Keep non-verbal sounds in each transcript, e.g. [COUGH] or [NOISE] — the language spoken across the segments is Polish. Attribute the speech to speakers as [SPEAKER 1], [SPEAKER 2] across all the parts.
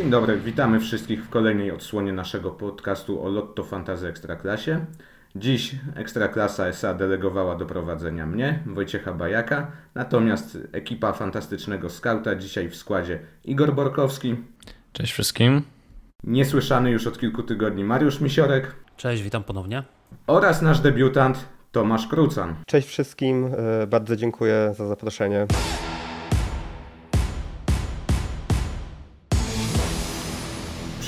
[SPEAKER 1] Dzień dobry, witamy wszystkich w kolejnej odsłonie naszego podcastu o Lotto Fantazy Ekstraklasie. Dziś Ekstraklasa SA delegowała do prowadzenia mnie, Wojciecha Bajaka, natomiast ekipa fantastycznego skauta dzisiaj w składzie Igor Borkowski.
[SPEAKER 2] Cześć wszystkim.
[SPEAKER 1] Niesłyszany już od kilku tygodni Mariusz Misiorek.
[SPEAKER 3] Cześć, witam ponownie.
[SPEAKER 1] Oraz nasz debiutant Tomasz Krucan.
[SPEAKER 4] Cześć wszystkim, e, bardzo dziękuję za zaproszenie.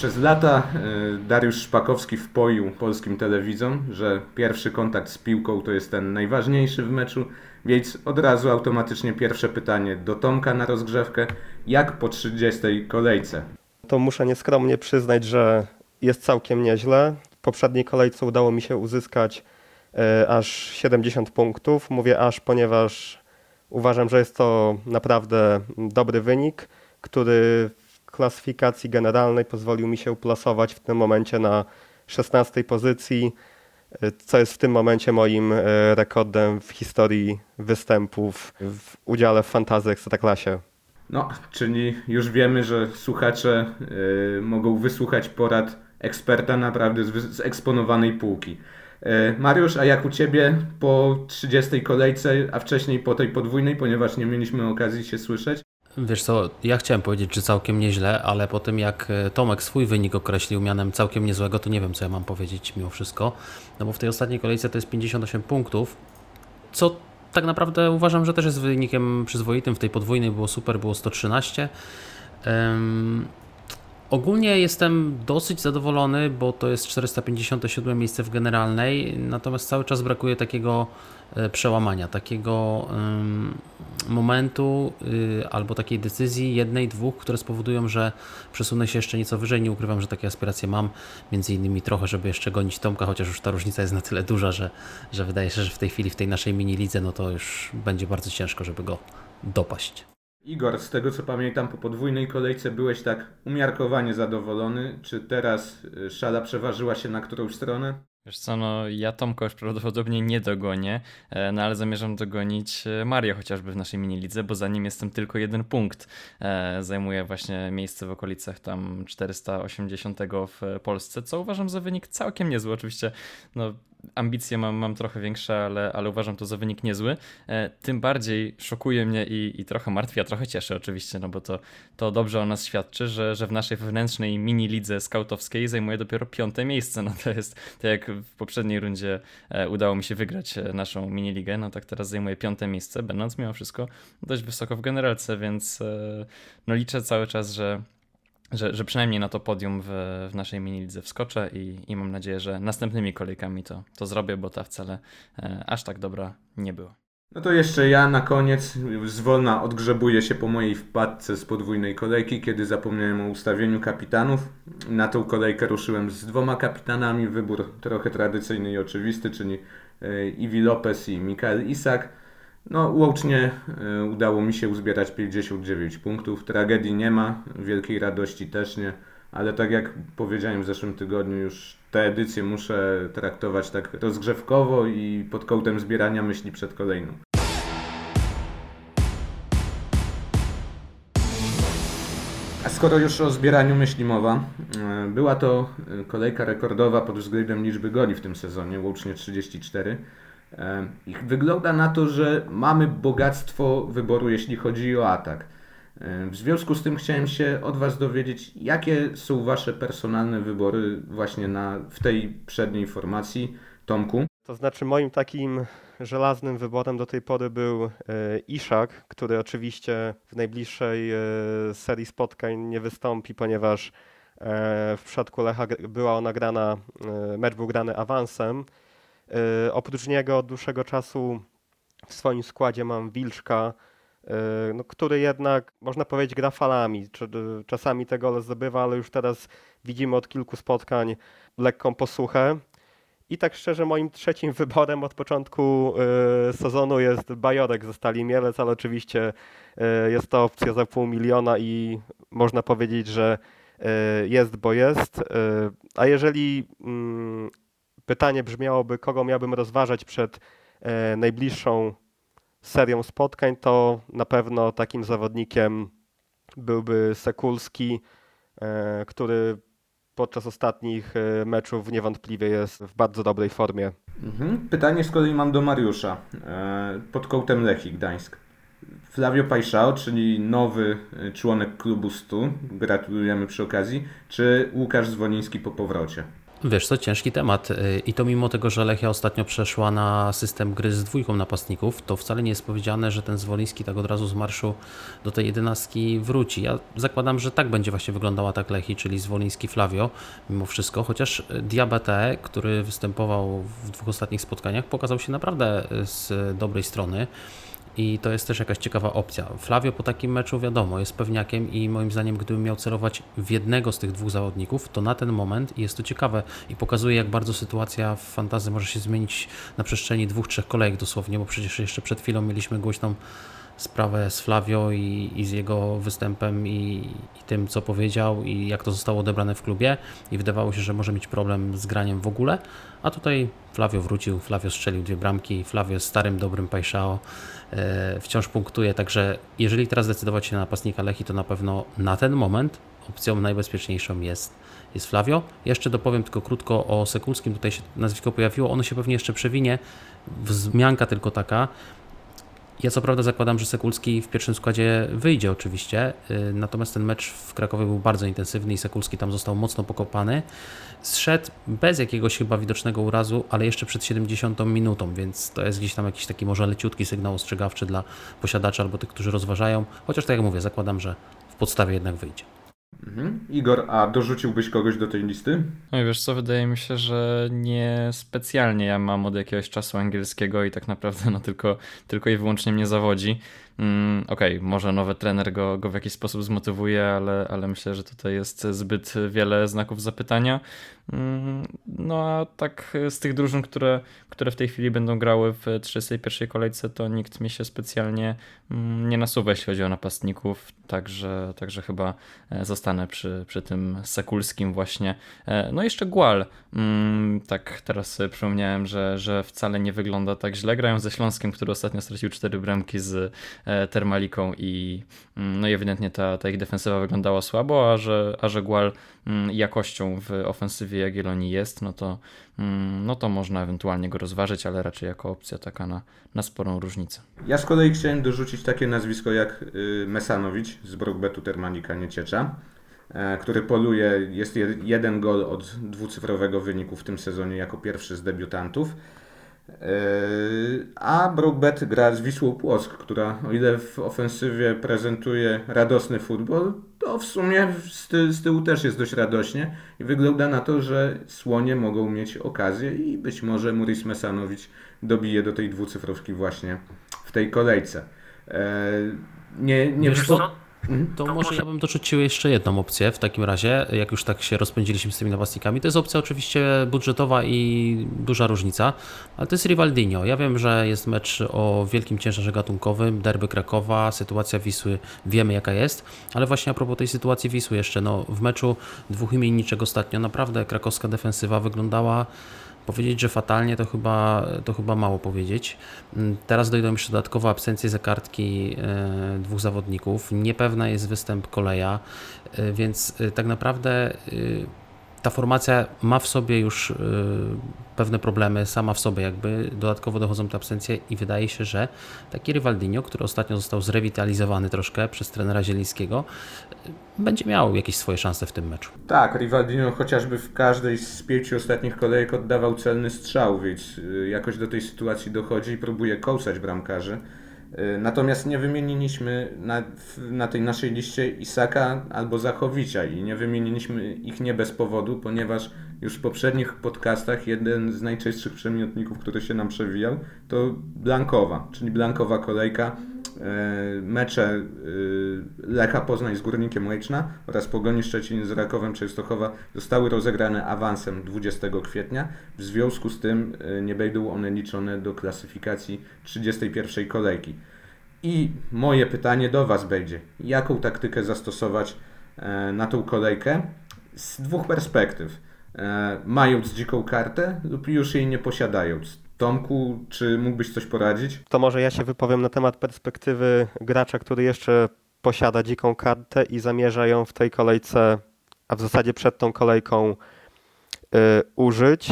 [SPEAKER 1] Przez lata e, Dariusz Szpakowski wpoił polskim telewizom, że pierwszy kontakt z piłką to jest ten najważniejszy w meczu, więc od razu automatycznie pierwsze pytanie do Tomka na rozgrzewkę. Jak po 30 kolejce?
[SPEAKER 4] To muszę nieskromnie przyznać, że jest całkiem nieźle. W poprzedniej kolejce udało mi się uzyskać e, aż 70 punktów. Mówię aż, ponieważ uważam, że jest to naprawdę dobry wynik, który klasyfikacji generalnej pozwolił mi się uplasować w tym momencie na 16 pozycji, e, co jest w tym momencie moim e, rekordem w historii występów w udziale w Fantazy Ekstraklasie.
[SPEAKER 1] No, czyli już wiemy, że słuchacze y, mogą wysłuchać porad eksperta naprawdę z, z eksponowanej półki. Y, Mariusz, a jak u Ciebie po 30 kolejce, a wcześniej po tej podwójnej, ponieważ nie mieliśmy okazji się słyszeć?
[SPEAKER 3] Wiesz co, ja chciałem powiedzieć, że całkiem nieźle, ale po tym jak e, Tomek swój wynik określił mianem całkiem niezłego, to nie wiem co ja mam powiedzieć mimo wszystko. No bo w tej ostatniej kolejce to jest 58 punktów, co tak naprawdę uważam, że też jest wynikiem przyzwoitym. W tej podwójnej było super, było 113. Um, ogólnie jestem dosyć zadowolony, bo to jest 457 miejsce w generalnej, natomiast cały czas brakuje takiego przełamania, takiego momentu y, albo takiej decyzji jednej, dwóch, które spowodują, że przesunę się jeszcze nieco wyżej. Nie ukrywam, że takie aspiracje mam, między innymi trochę, żeby jeszcze gonić Tomka, chociaż już ta różnica jest na tyle duża, że, że wydaje się, że w tej chwili, w tej naszej mini lidze, no to już będzie bardzo ciężko, żeby go dopaść.
[SPEAKER 1] Igor, z tego co pamiętam, po podwójnej kolejce byłeś tak umiarkowanie zadowolony. Czy teraz y, szala przeważyła się na którąś stronę?
[SPEAKER 2] Wiesz co, no ja Tomka już prawdopodobnie nie dogonię, e, no ale zamierzam dogonić e, Mario chociażby w naszej mini lidze, bo za nim jestem tylko jeden punkt. E, zajmuje właśnie miejsce w okolicach tam 480 w Polsce, co uważam za wynik całkiem niezły. Oczywiście no, ambicje mam, mam trochę większe, ale, ale uważam to za wynik niezły. E, tym bardziej szokuje mnie i, i trochę martwi, a trochę cieszy oczywiście, no bo to, to dobrze o nas świadczy, że, że w naszej wewnętrznej mini lidze skautowskiej zajmuje dopiero piąte miejsce. No to jest tak jak w poprzedniej rundzie e, udało mi się wygrać e, naszą mini ligę, no tak teraz zajmuje piąte miejsce, będąc mimo wszystko dość wysoko w generalce, więc no liczę cały czas, że że, że przynajmniej na to podium w, w naszej mini lidze wskoczę i, i mam nadzieję, że następnymi kolejkami to, to zrobię, bo ta wcale e, aż tak dobra nie była.
[SPEAKER 1] No to jeszcze ja na koniec zwolna odgrzebuję się po mojej wpadce z podwójnej kolejki, kiedy zapomniałem o ustawieniu kapitanów. Na tą kolejkę ruszyłem z dwoma kapitanami, wybór trochę tradycyjny i oczywisty, czyli e, Iwi Lopez i Mikael Isak. No, łącznie y, udało mi się uzbierać 59 punktów. Tragedii nie ma, wielkiej radości też nie, ale tak jak powiedziałem w zeszłym tygodniu, już tę edycję muszę traktować tak rozgrzewkowo i pod kątem zbierania myśli przed kolejną. A skoro już o zbieraniu myśli mowa, y, była to y, kolejka rekordowa pod względem liczby goli w tym sezonie, łącznie 34. I wygląda na to, że mamy bogactwo wyboru, jeśli chodzi o atak. W związku z tym chciałem się od Was dowiedzieć, jakie są Wasze personalne wybory właśnie na, w tej przedniej formacji, Tomku?
[SPEAKER 4] To znaczy moim takim żelaznym wyborem do tej pory był e, Iszak, który oczywiście w najbliższej e, serii spotkań nie wystąpi, ponieważ e, w przypadku Lecha była ona grana, mecz był grany awansem E, oprócz niego od dłuższego czasu w swoim składzie mam Wilczka, e, no, który jednak, można powiedzieć, gra falami. Czasami te gole zdobywa, ale już teraz widzimy od kilku spotkań lekką posłuchę. I tak szczerze, moim trzecim [LAUGHS] wyborem od początku y, sezonu jest Bajorek ze Stali Mielec, ale oczywiście jest to opcja za pół miliona i można powiedzieć, że jest, bo jest. a jeżeli mm, pytanie brzmiałoby, kogo miałbym rozważać przed e, najbliższą serią spotkań, to na pewno takim zawodnikiem byłby Sekulski, e, który podczas ostatnich e, meczów niewątpliwie jest w bardzo dobrej formie.
[SPEAKER 1] Mhm. Pytanie z kolei mam do Mariusza e, pod kołtem Lechii Gdańsk. Flavio Pajszao, czyli nowy członek klubu 100, gratulujemy przy okazji, czy Łukasz Zwoliński po powrocie?
[SPEAKER 3] Wiesz co, ciężki temat y, i to mimo tego, że Lechia ostatnio przeszła na system gry z dwójką napastników, to wcale nie jest powiedziane, że ten Zwoliński tak od razu z marszu do tej jedenastki wróci. Ja zakładam, że tak będzie właśnie wyglądała tak Lechi, czyli Zwoliński Flavio mimo wszystko, chociaż Diabete, który występował w dwóch ostatnich spotkaniach, pokazał się naprawdę z dobrej strony. I to jest też jakaś ciekawa opcja. Flavio po takim meczu, wiadomo, jest pewniakiem i moim zdaniem, gdybym miał celować w jednego z tych dwóch zawodników, to na ten moment jest to ciekawe i pokazuje, jak bardzo sytuacja w fantazy może się zmienić na przestrzeni dwóch, trzech kolejek dosłownie, bo przecież jeszcze przed chwilą mieliśmy głośną sprawę z Flavio i, i z jego występem i, i, tym, co powiedział i jak to zostało odebrane w klubie. I wydawało się, że może mieć problem z graniem w ogóle, a tutaj Flavio wrócił, Flavio strzelił dwie bramki, Flavio jest starym, dobrym Pajszao, e, wciąż punktuje, także jeżeli teraz zdecydować się na napastnika Lechi, to na pewno na ten moment opcją najbezpieczniejszą jest, jest Flavio. Jeszcze dopowiem tylko krótko o Sekulskim, tutaj się nazwisko pojawiło, ono się pewnie jeszcze przewinie, wzmianka tylko taka, ja co prawda zakładam, że Sekulski w pierwszym składzie wyjdzie oczywiście, y, natomiast ten mecz w Krakowie był bardzo intensywny i Sekulski tam został mocno pokopany. Zszedł bez jakiegoś chyba widocznego urazu, ale jeszcze przed 70 minutą, więc to jest gdzieś tam jakiś taki może leciutki sygnał ostrzegawczy dla posiadaczy albo tych, którzy rozważają. Chociaż tak jak mówię, zakładam, że w podstawie jednak wyjdzie.
[SPEAKER 1] Mhm. Igor, a dorzuciłbyś kogoś do tej listy?
[SPEAKER 2] No i wiesz co, wydaje mi się, że nie specjalnie ja mam od jakiegoś czasu angielskiego i tak naprawdę no tylko, tylko i wyłącznie mnie zawodzi. Mm, Okej, okay, może nowy trener go, go w jakiś sposób zmotywuje, ale, ale myślę, że tutaj jest zbyt wiele znaków zapytania. Mm, no a tak z tych drużyn, które, które w tej chwili będą grały w 31 kolejce, to nikt mi się specjalnie mm, nie nasuwa, jeśli chodzi o napastników, także, także chyba e, zostanę przy, przy tym Sekulskim właśnie. E, no jeszcze Gual, mm, tak teraz przypomniałem, że, że wcale nie wygląda tak źle. Grają ze Śląskiem, który ostatnio stracił cztery bramki z Termaliką i no i ewidentnie ta, ta ich defensywa wyglądała słabo, a że, a że Gual jakością w ofensywie Jagiellonii jest, no to, mm, no to można ewentualnie go rozważyć, ale raczej jako opcja taka na, na sporą różnicę.
[SPEAKER 1] Ja z kolei chciałem dorzucić takie nazwisko jak y, Mesanowicz z Brokbetu Termanika Nieciecza, e, który poluje, jest jeden gol od dwucyfrowego wyniku w tym sezonie jako pierwszy z debiutantów. Yy, a Brookbet gra z Wisłą Płock, która o ile w ofensywie prezentuje radosny futbol, to w sumie z, ty z tyłu też jest dość radośnie i wygląda na to, że słonie mogą mieć okazję i być może Muris Mesanowicz dobije do tej dwucyfrowki właśnie w tej kolejce. Yy, nie, nie
[SPEAKER 3] Wiesz, Mhm. To, może ja bym dorzucił jeszcze jedną opcję w takim razie, jak już tak się rozpędziliśmy z tymi napastnikami. To jest opcja oczywiście budżetowa i duża różnica, ale to jest Rivaldinho. Ja wiem, że jest mecz o wielkim ciężarze gatunkowym, derby Krakowa, sytuacja Wisły, wiemy jaka jest, ale właśnie a propos tej sytuacji Wisły jeszcze, no w meczu dwóch imienniczek ostatnio naprawdę krakowska defensywa wyglądała Powiedzieć, że fatalnie to chyba, to chyba mało powiedzieć. Mm, teraz dojdą jeszcze dodatkowo absencje za kartki e, dwóch zawodników. Niepewna jest występ koleja, e, więc e, tak naprawdę ta formacja ma w sobie już y, pewne problemy sama w sobie, jakby dodatkowo dochodzą te absencje i wydaje się, że taki Rivaldinho, który ostatnio został zrewitalizowany troszkę przez trenera Zielińskiego, y, będzie miał jakieś swoje szanse w tym meczu.
[SPEAKER 1] Tak, Rivaldinho chociażby w każdej z pięciu ostatnich kolejek oddawał celny strzał, więc y, jakoś do tej sytuacji dochodzi i próbuje kołsać bramkarzy. Y, natomiast nie wymieniliśmy na, na tej naszej liście Isaka albo Zachowicza i nie wymieniliśmy ich nie bez powodu, ponieważ już w poprzednich podcastach jeden z najczęstszych przemiotników, który się nam przewijał, to Blankowa, czyli Blankowa kolejka. Y, mecze y, Lecha Poznań z Górnikiem Łęczna oraz Pogoni Szczecin z Rakowem Częstochowa zostały rozegrane awansem 20 kwietnia. W związku z tym nie będą one liczone do klasyfikacji 31 kolejki. I moje pytanie do Was będzie, jaką taktykę zastosować e, na tą kolejkę z dwóch perspektyw. E, mając dziką kartę lub już jej nie posiadając. Tomku, czy mógłbyś coś poradzić?
[SPEAKER 4] To może ja się wypowiem na temat perspektywy gracza, który jeszcze posiada dziką kartę i zamierza ją w tej kolejce a w zasadzie przed tą kolejką użyć.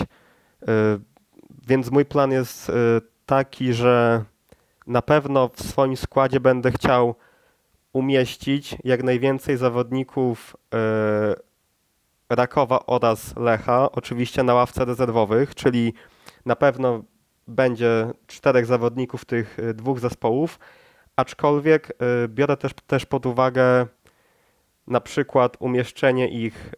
[SPEAKER 4] Więc mój plan jest taki, że na pewno w swoim składzie będę chciał umieścić jak najwięcej zawodników Rakowa oraz Lecha, oczywiście na ławce rezerwowych, czyli na pewno będzie czterech zawodników tych y, dwóch zespołów, aczkolwiek y, biorę też, też pod uwagę na przykład umieszczenie ich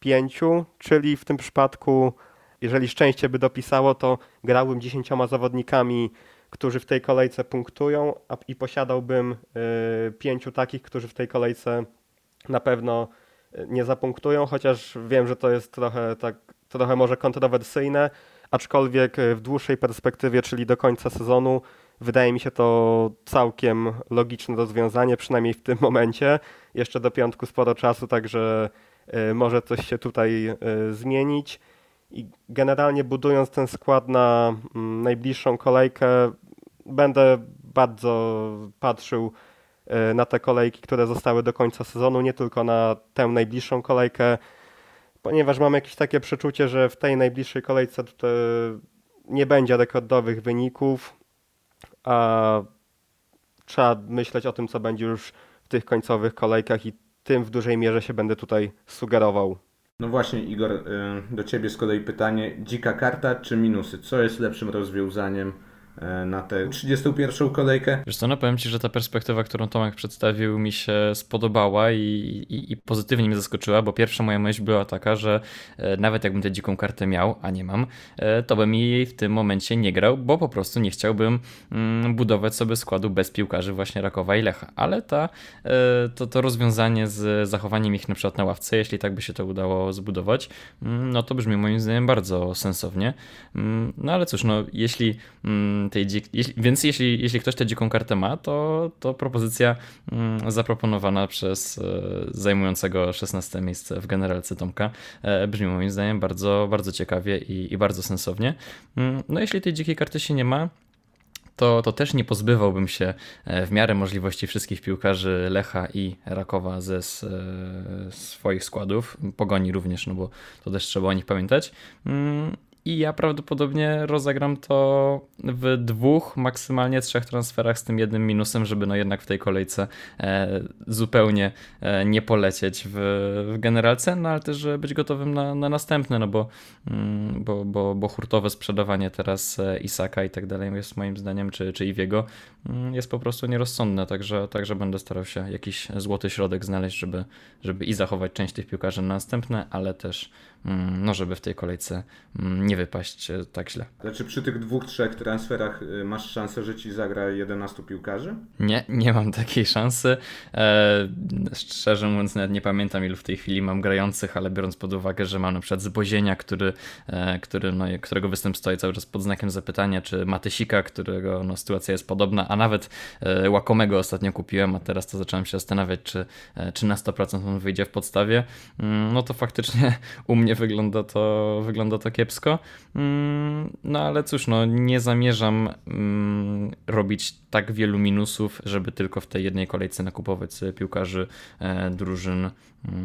[SPEAKER 4] pięciu, czyli w tym przypadku, jeżeli szczęście by dopisało, to grałbym dziesięcioma zawodnikami, którzy w tej kolejce punktują a, i posiadałbym y, pięciu takich, którzy w tej kolejce na pewno nie zapunktują, chociaż wiem, że to jest trochę tak, trochę może kontrowersyjne, aczkolwiek w dłuższej perspektywie, czyli do końca sezonu, wydaje mi się to całkiem logiczne rozwiązanie, przynajmniej w tym [LAUGHS] momencie. Jeszcze do piątku sporo czasu, także e, może coś się tutaj e, zmienić. I generalnie budując ten skład na mm, najbliższą kolejkę, będę bardzo patrzył E, na te kolejki, które zostały do końca sezonu, nie tylko na tę najbliższą kolejkę, ponieważ mam jakieś takie przeczucie, że w tej najbliższej kolejce nie będzie rekordowych wyników, a trzeba myśleć o tym, co będzie już w tych końcowych kolejkach i tym w dużej mierze się będę tutaj sugerował.
[SPEAKER 1] No właśnie, Igor, e, do Ciebie z kolei pytanie. Dzika karta czy minusy? Co jest lepszym rozwiązaniem na tę 31 kolejkę.
[SPEAKER 2] Wiesz co, no powiem Ci, że ta perspektywa, którą Tomek przedstawił mi się spodobała i, i, i pozytywnie mnie zaskoczyła, bo pierwsza moja myśl była taka, że e, nawet jakbym tę dziką kartę miał, a nie mam, e, to bym jej w tym momencie nie grał, bo po prostu nie chciałbym mm, budować sobie składu bez piłkarzy właśnie Rakowa i Lecha. Ale ta, to, to rozwiązanie z zachowaniem ich na przykład na ławce, jeśli tak by się to udało zbudować, mm, no to brzmi moim zdaniem bardzo sensownie. Mm, no ale cóż, no jeśli tej dzik... Więc jeśli, jeśli ktoś tę dziką kartę ma, to, to propozycja mm, zaproponowana przez e, zajmującego 16 miejsce w generalce Tomka e, brzmi moim zdaniem bardzo, bardzo ciekawie i, i bardzo sensownie. Mm, no jeśli tej dzikiej karty się nie ma, to, to też nie pozbywałbym się e, w miarę możliwości wszystkich piłkarzy Lecha i Rakowa ze swoich składów, Pogoni również, no bo to też trzeba o nich pamiętać. I ja prawdopodobnie rozegram to w dwóch, maksymalnie trzech transferach z tym jednym minusem, żeby no jednak w tej kolejce e, zupełnie e, nie polecieć w, w generalce, no ale też być gotowym na, na następne, no bo, mm, bo, bo, bo hurtowe sprzedawanie teraz e, Isaka i tak dalej jest moim zdaniem, czy, czy Iwiego, mm, jest po prostu nierozsądne, także, także będę starał się jakiś złoty środek znaleźć, żeby, żeby i zachować część tych piłkarzy na następne, ale też no żeby w tej kolejce mm, nie wypaść e, tak źle.
[SPEAKER 1] Znaczy przy tych dwóch, trzech transferach y, masz szansę, że ci zagra 11 piłkarzy?
[SPEAKER 2] Nie, nie mam takiej szansy. E, szczerze mówiąc nawet nie pamiętam ilu w tej chwili mam grających, ale biorąc pod uwagę, że mam na przykład Zbozienia, który, e, który, no, którego występ stoi cały czas pod znakiem zapytania, czy Matysika, którego no, sytuacja jest podobna, a nawet e, Łakomego ostatnio kupiłem, a teraz to zacząłem się zastanawiać, czy, e, czy na 100% on wyjdzie w podstawie, mm, no to faktycznie [LAUGHS] u mnie wygląda to, wygląda to kiepsko. Mm, no ale cóż, no nie zamierzam mm, robić tak wielu minusów, żeby tylko w tej jednej kolejce nakupować piłkarzy e, drużyn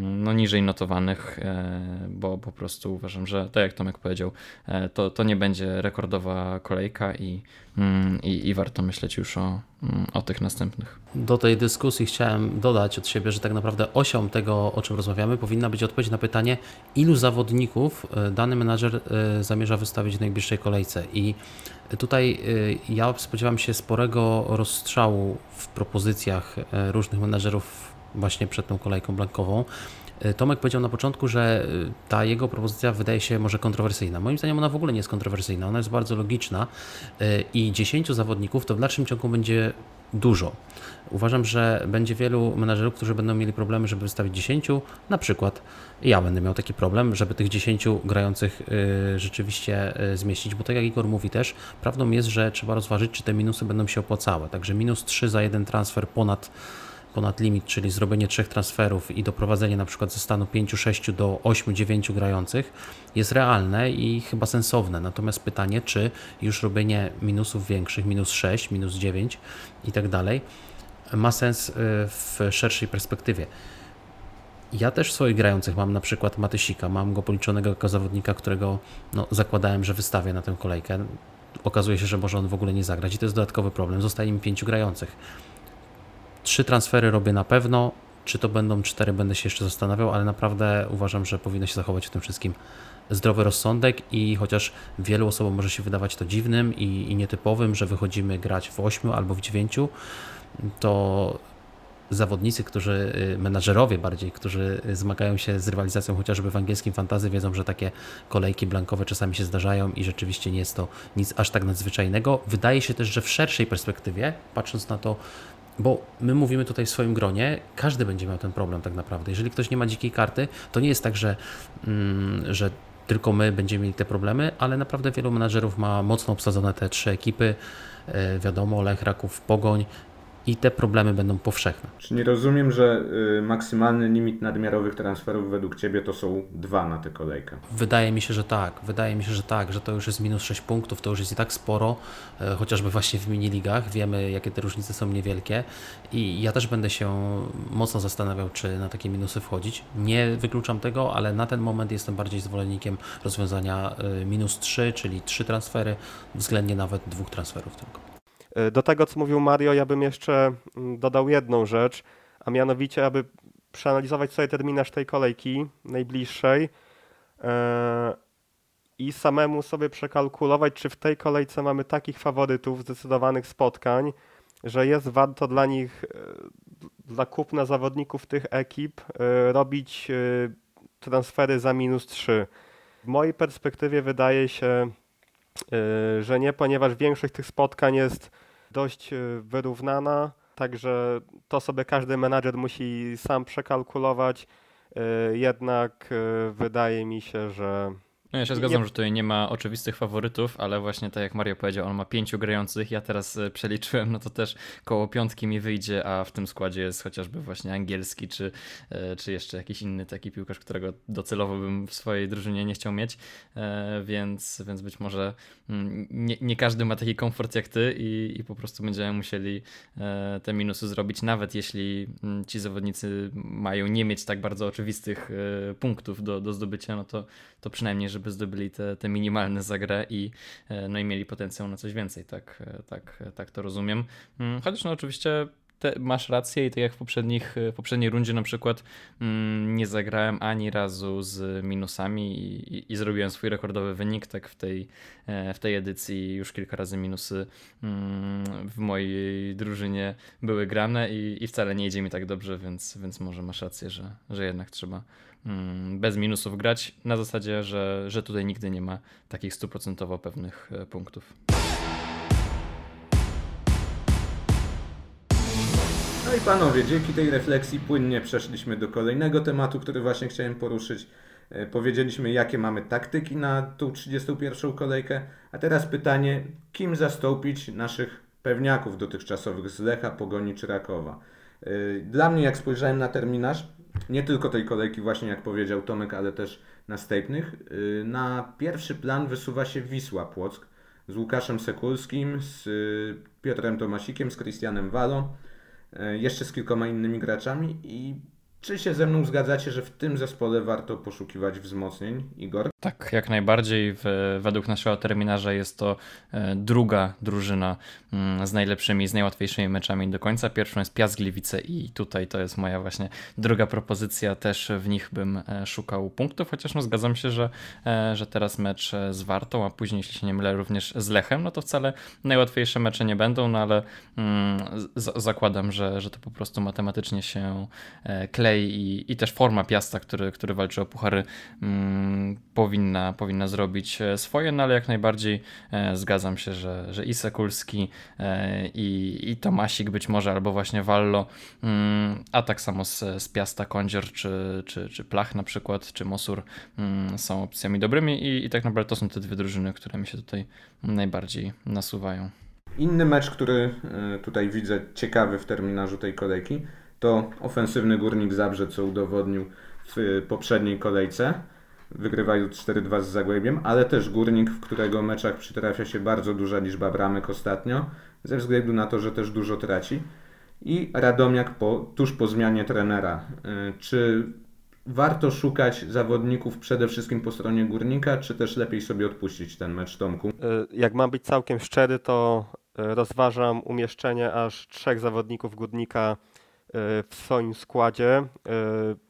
[SPEAKER 2] no niżej notowanych, e, bo po prostu uważam, że tak jak Tomek powiedział, e, to, to nie będzie rekordowa kolejka i, i, i warto myśleć już o, o tych następnych.
[SPEAKER 3] Do tej dyskusji chciałem dodać od siebie, że tak naprawdę osią tego, o czym rozmawiamy, powinna być odpowiedź na pytanie, ilu zawodników dany menadżer zamierza wystawić w najbliższej kolejce. I Tutaj ja spodziewam się sporego rozstrzału w propozycjach różnych menedżerów właśnie przed tą kolejką blankową. Y, Tomek powiedział na początku, że ta jego propozycja wydaje się może kontrowersyjna. Moim zdaniem ona w ogóle nie jest kontrowersyjna, ona jest bardzo logiczna i 10 zawodników to w dalszym ciągu będzie dużo. Uważam, że będzie wielu menedżerów, którzy będą mieli problemy, żeby wystawić 10. Na przykład ja będę miał taki problem, żeby tych 10 grających rzeczywiście zmieścić, bo tak jak Igor mówi też, prawdą jest, że trzeba rozważyć, czy te minusy będą się opłacały. Także minus 3 za jeden transfer ponad ponad limit, czyli zrobienie trzech transferów i doprowadzenie na przykład ze stanu 5-6 do 8-9 grających jest realne i chyba sensowne. Natomiast pytanie, czy już robienie minusów większych, minus 6, minus 9 i tak dalej, ma sens y, w szerszej perspektywie. Ja też swoich grających mam na przykład Matysika, mam go policzonego jako zawodnika, którego no, zakładałem, że wystawię na tę kolejkę. Okazuje się, że może on w ogóle nie zagrać i to jest dodatkowy problem. Zostaje mi pięciu grających. Trzy transfery robię na pewno, czy to będą cztery, będę się jeszcze zastanawiał, ale naprawdę uważam, że powinno się zachować w tym wszystkim zdrowy rozsądek i chociaż wielu osobom może się wydawać to dziwnym i, i nietypowym, że wychodzimy grać w ośmiu albo w dziewięciu, to zawodnicy, którzy, y, menadżerowie bardziej, którzy zmagają się z rywalizacją chociażby w angielskim fantazy, wiedzą, że takie kolejki blankowe czasami się zdarzają i rzeczywiście nie jest to nic aż tak nadzwyczajnego. Wydaje się też, że w szerszej perspektywie, patrząc na to, bo my mówimy tutaj w swoim gronie, każdy będzie miał ten problem tak naprawdę. Jeżeli ktoś nie ma dzikiej karty, to nie jest tak, że, mm, że tylko my będziemy mieli te problemy, ale naprawdę wielu menadżerów ma mocno obsadzone te trzy ekipy. E, wiadomo, Lech, Raków, Pogoń i te problemy będą powszechne.
[SPEAKER 1] Czy nie rozumiem, że y, maksymalny limit nadmiarowych transferów według Ciebie to są dwa na tę kolejkę?
[SPEAKER 3] Wydaje mi się, że tak. Wydaje mi się, że tak, że to już jest minus 6 punktów, to już jest i tak sporo, e, chociażby właśnie w miniligach. Wiemy, jakie te różnice są niewielkie i ja też będę się mocno zastanawiał, czy na takie minusy wchodzić. Nie wykluczam tego, ale na ten moment jestem bardziej zwolennikiem rozwiązania e, minus 3, czyli 3 transfery, względnie nawet dwóch transferów tylko.
[SPEAKER 4] E, do tego, co mówił Mario, ja bym jeszcze mm, dodał jedną rzecz, a mianowicie, aby przeanalizować sobie terminarz tej kolejki najbliższej e, i samemu sobie przekalkulować, czy w tej kolejce mamy takich faworytów, zdecydowanych spotkań, że jest warto dla nich, e, dla kupna zawodników tych ekip robić transfery za minus 3. W mojej perspektywie wydaje się, że nie, ponieważ większość tych spotkań jest dość e, wyrównana, także to sobie każdy menadżer musi sam przekalkulować. E, jednak wydaje mi się, że
[SPEAKER 2] no ja się zgadzam, że tutaj nie ma oczywistych faworytów, ale właśnie tak jak Mario powiedział, on ma pięciu grających, ja teraz e, przeliczyłem, no to też koło piątki mi wyjdzie, a w tym składzie jest chociażby właśnie angielski, czy, e, czy jeszcze jakiś inny taki piłkarz, którego docelowo bym w swojej drużynie nie chciał mieć, e, więc, więc być może mm, nie, nie każdy ma taki komfort jak ty i, i po prostu będziemy musieli te minusy zrobić, nawet jeśli mm, ci zawodnicy mają nie mieć tak bardzo oczywistych punktów do, do zdobycia, no to, to przynajmniej, żeby żeby zdobyli te, te minimalne za grę i, e, no i mieli potencjał na coś więcej, tak, e, tak, tak to rozumiem. Mm, chociaż no oczywiście te, masz rację i tak jak w, poprzednich, w poprzedniej rundzie na przykład mm, nie zagrałem ani razu z minusami i, i, i, zrobiłem swój rekordowy wynik, tak w tej, e, w tej edycji już kilka razy minusy mm, w mojej drużynie były grane i, i wcale nie idzie mi tak dobrze, więc, więc może masz rację, że, że jednak trzeba Mm, bez minusów grać, na zasadzie, że, że tutaj nigdy nie ma takich stuprocentowo pewnych e, punktów.
[SPEAKER 1] No i panowie, dzięki tej refleksji płynnie przeszliśmy do kolejnego tematu, który właśnie chciałem poruszyć. E, powiedzieliśmy, jakie mamy taktyki na tą 31 kolejkę, a teraz pytanie, kim zastąpić naszych pewniaków dotychczasowych z Lecha, Pogoni czy Rakowa? E, dla mnie, jak spojrzałem na terminarz, nie tylko tej kolejki właśnie jak powiedział Tomek, ale też następnych. Y, na pierwszy plan wysuwa się Wisła Płock z Łukaszem Sekulskim, z Piotrem Tomasikiem, z Christianem Walo, y, jeszcze z kilkoma innymi graczami i czy się ze mną zgadzacie, że w tym zespole warto poszukiwać wzmocnień, Igor?
[SPEAKER 2] Tak, jak najbardziej. Według naszego terminarza jest to e, druga drużyna mm, z najlepszymi, z najłatwiejszymi meczami do końca. Pierwszą jest Piast Gliwice i tutaj to jest moja właśnie druga propozycja. Też w nich bym e, szukał punktów, chociaż no zgadzam się, że, e, że teraz mecz z Wartą, a później, jeśli się nie mylę, również z Lechem, no to wcale najłatwiejsze mecze nie będą, no ale mm, zakładam, że, że to po prostu matematycznie się i, i też forma Piasta, który, który walczy o puchary, mm, powinna, powinna zrobić e, swoje, no ale jak najbardziej e, zgadzam się, że, że i Sekulski, e, i, i Tomasik być może, albo właśnie Wallo, mm, a tak samo z, z Piasta Kądzior, czy, czy, czy Plach na przykład, czy Mosur mm, są opcjami dobrymi i, i tak naprawdę to są te dwie drużyny, które mi się tutaj najbardziej nasuwają.
[SPEAKER 1] Inny mecz, który tutaj widzę ciekawy w terminarzu tej kolejki, to ofensywny Górnik Zabrze, co udowodnił w poprzedniej kolejce wygrywając 4-2 z Zagłębiem, ale też Górnik, w którego meczach przytrafia się bardzo duża liczba bramek ostatnio, ze względu na to, że też dużo traci. I Radomiak po, tuż po zmianie trenera. Y, czy warto szukać zawodników przede wszystkim po stronie górnika, czy też lepiej sobie odpuścić ten mecz Tomku? E,
[SPEAKER 4] jak mam być całkiem szczery, to rozważam umieszczenie aż trzech zawodników górnika w swoim składzie.